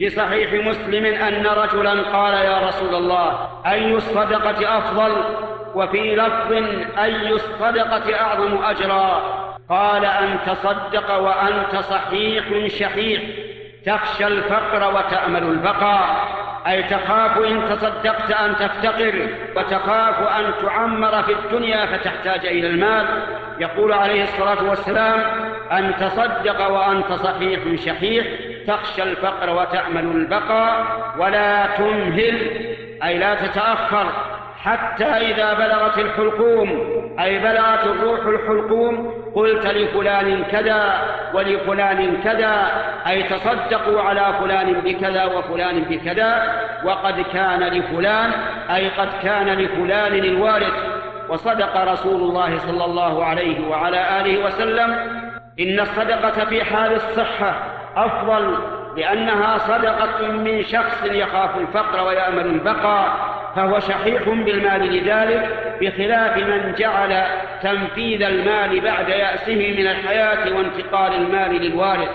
في صحيح مسلم أن رجلا قال يا رسول الله أي الصدقة أفضل؟ وفي لفظ أي الصدقة أعظم أجرا؟ قال أن تصدق وأنت صحيح شحيح تخشى الفقر وتأمل البقاء. أي تخاف إن تصدقت أن تفتقر وتخاف أن تعمر في الدنيا فتحتاج إلى المال. يقول عليه الصلاة والسلام أن تصدق وأنت صحيح شحيح تخشى الفقر وتأمل البقاء ولا تمهل أي لا تتأخر حتى إذا بلغت الحلقوم أي بلغت الروح الحلقوم قلت لفلان كذا ولفلان كذا أي تصدقوا على فلان بكذا وفلان بكذا وقد كان لفلان أي قد كان لفلان الوارث. وصدق رسول الله صلى الله عليه وعلى آله وسلم إن الصدقة في حال الصحة أفضل لأنها صدقة من شخص يخاف الفقر ويأمل البقاء فهو شحيح بالمال لذلك بخلاف من جعل تنفيذ المال بعد يأسه من الحياة وانتقال المال للوارث.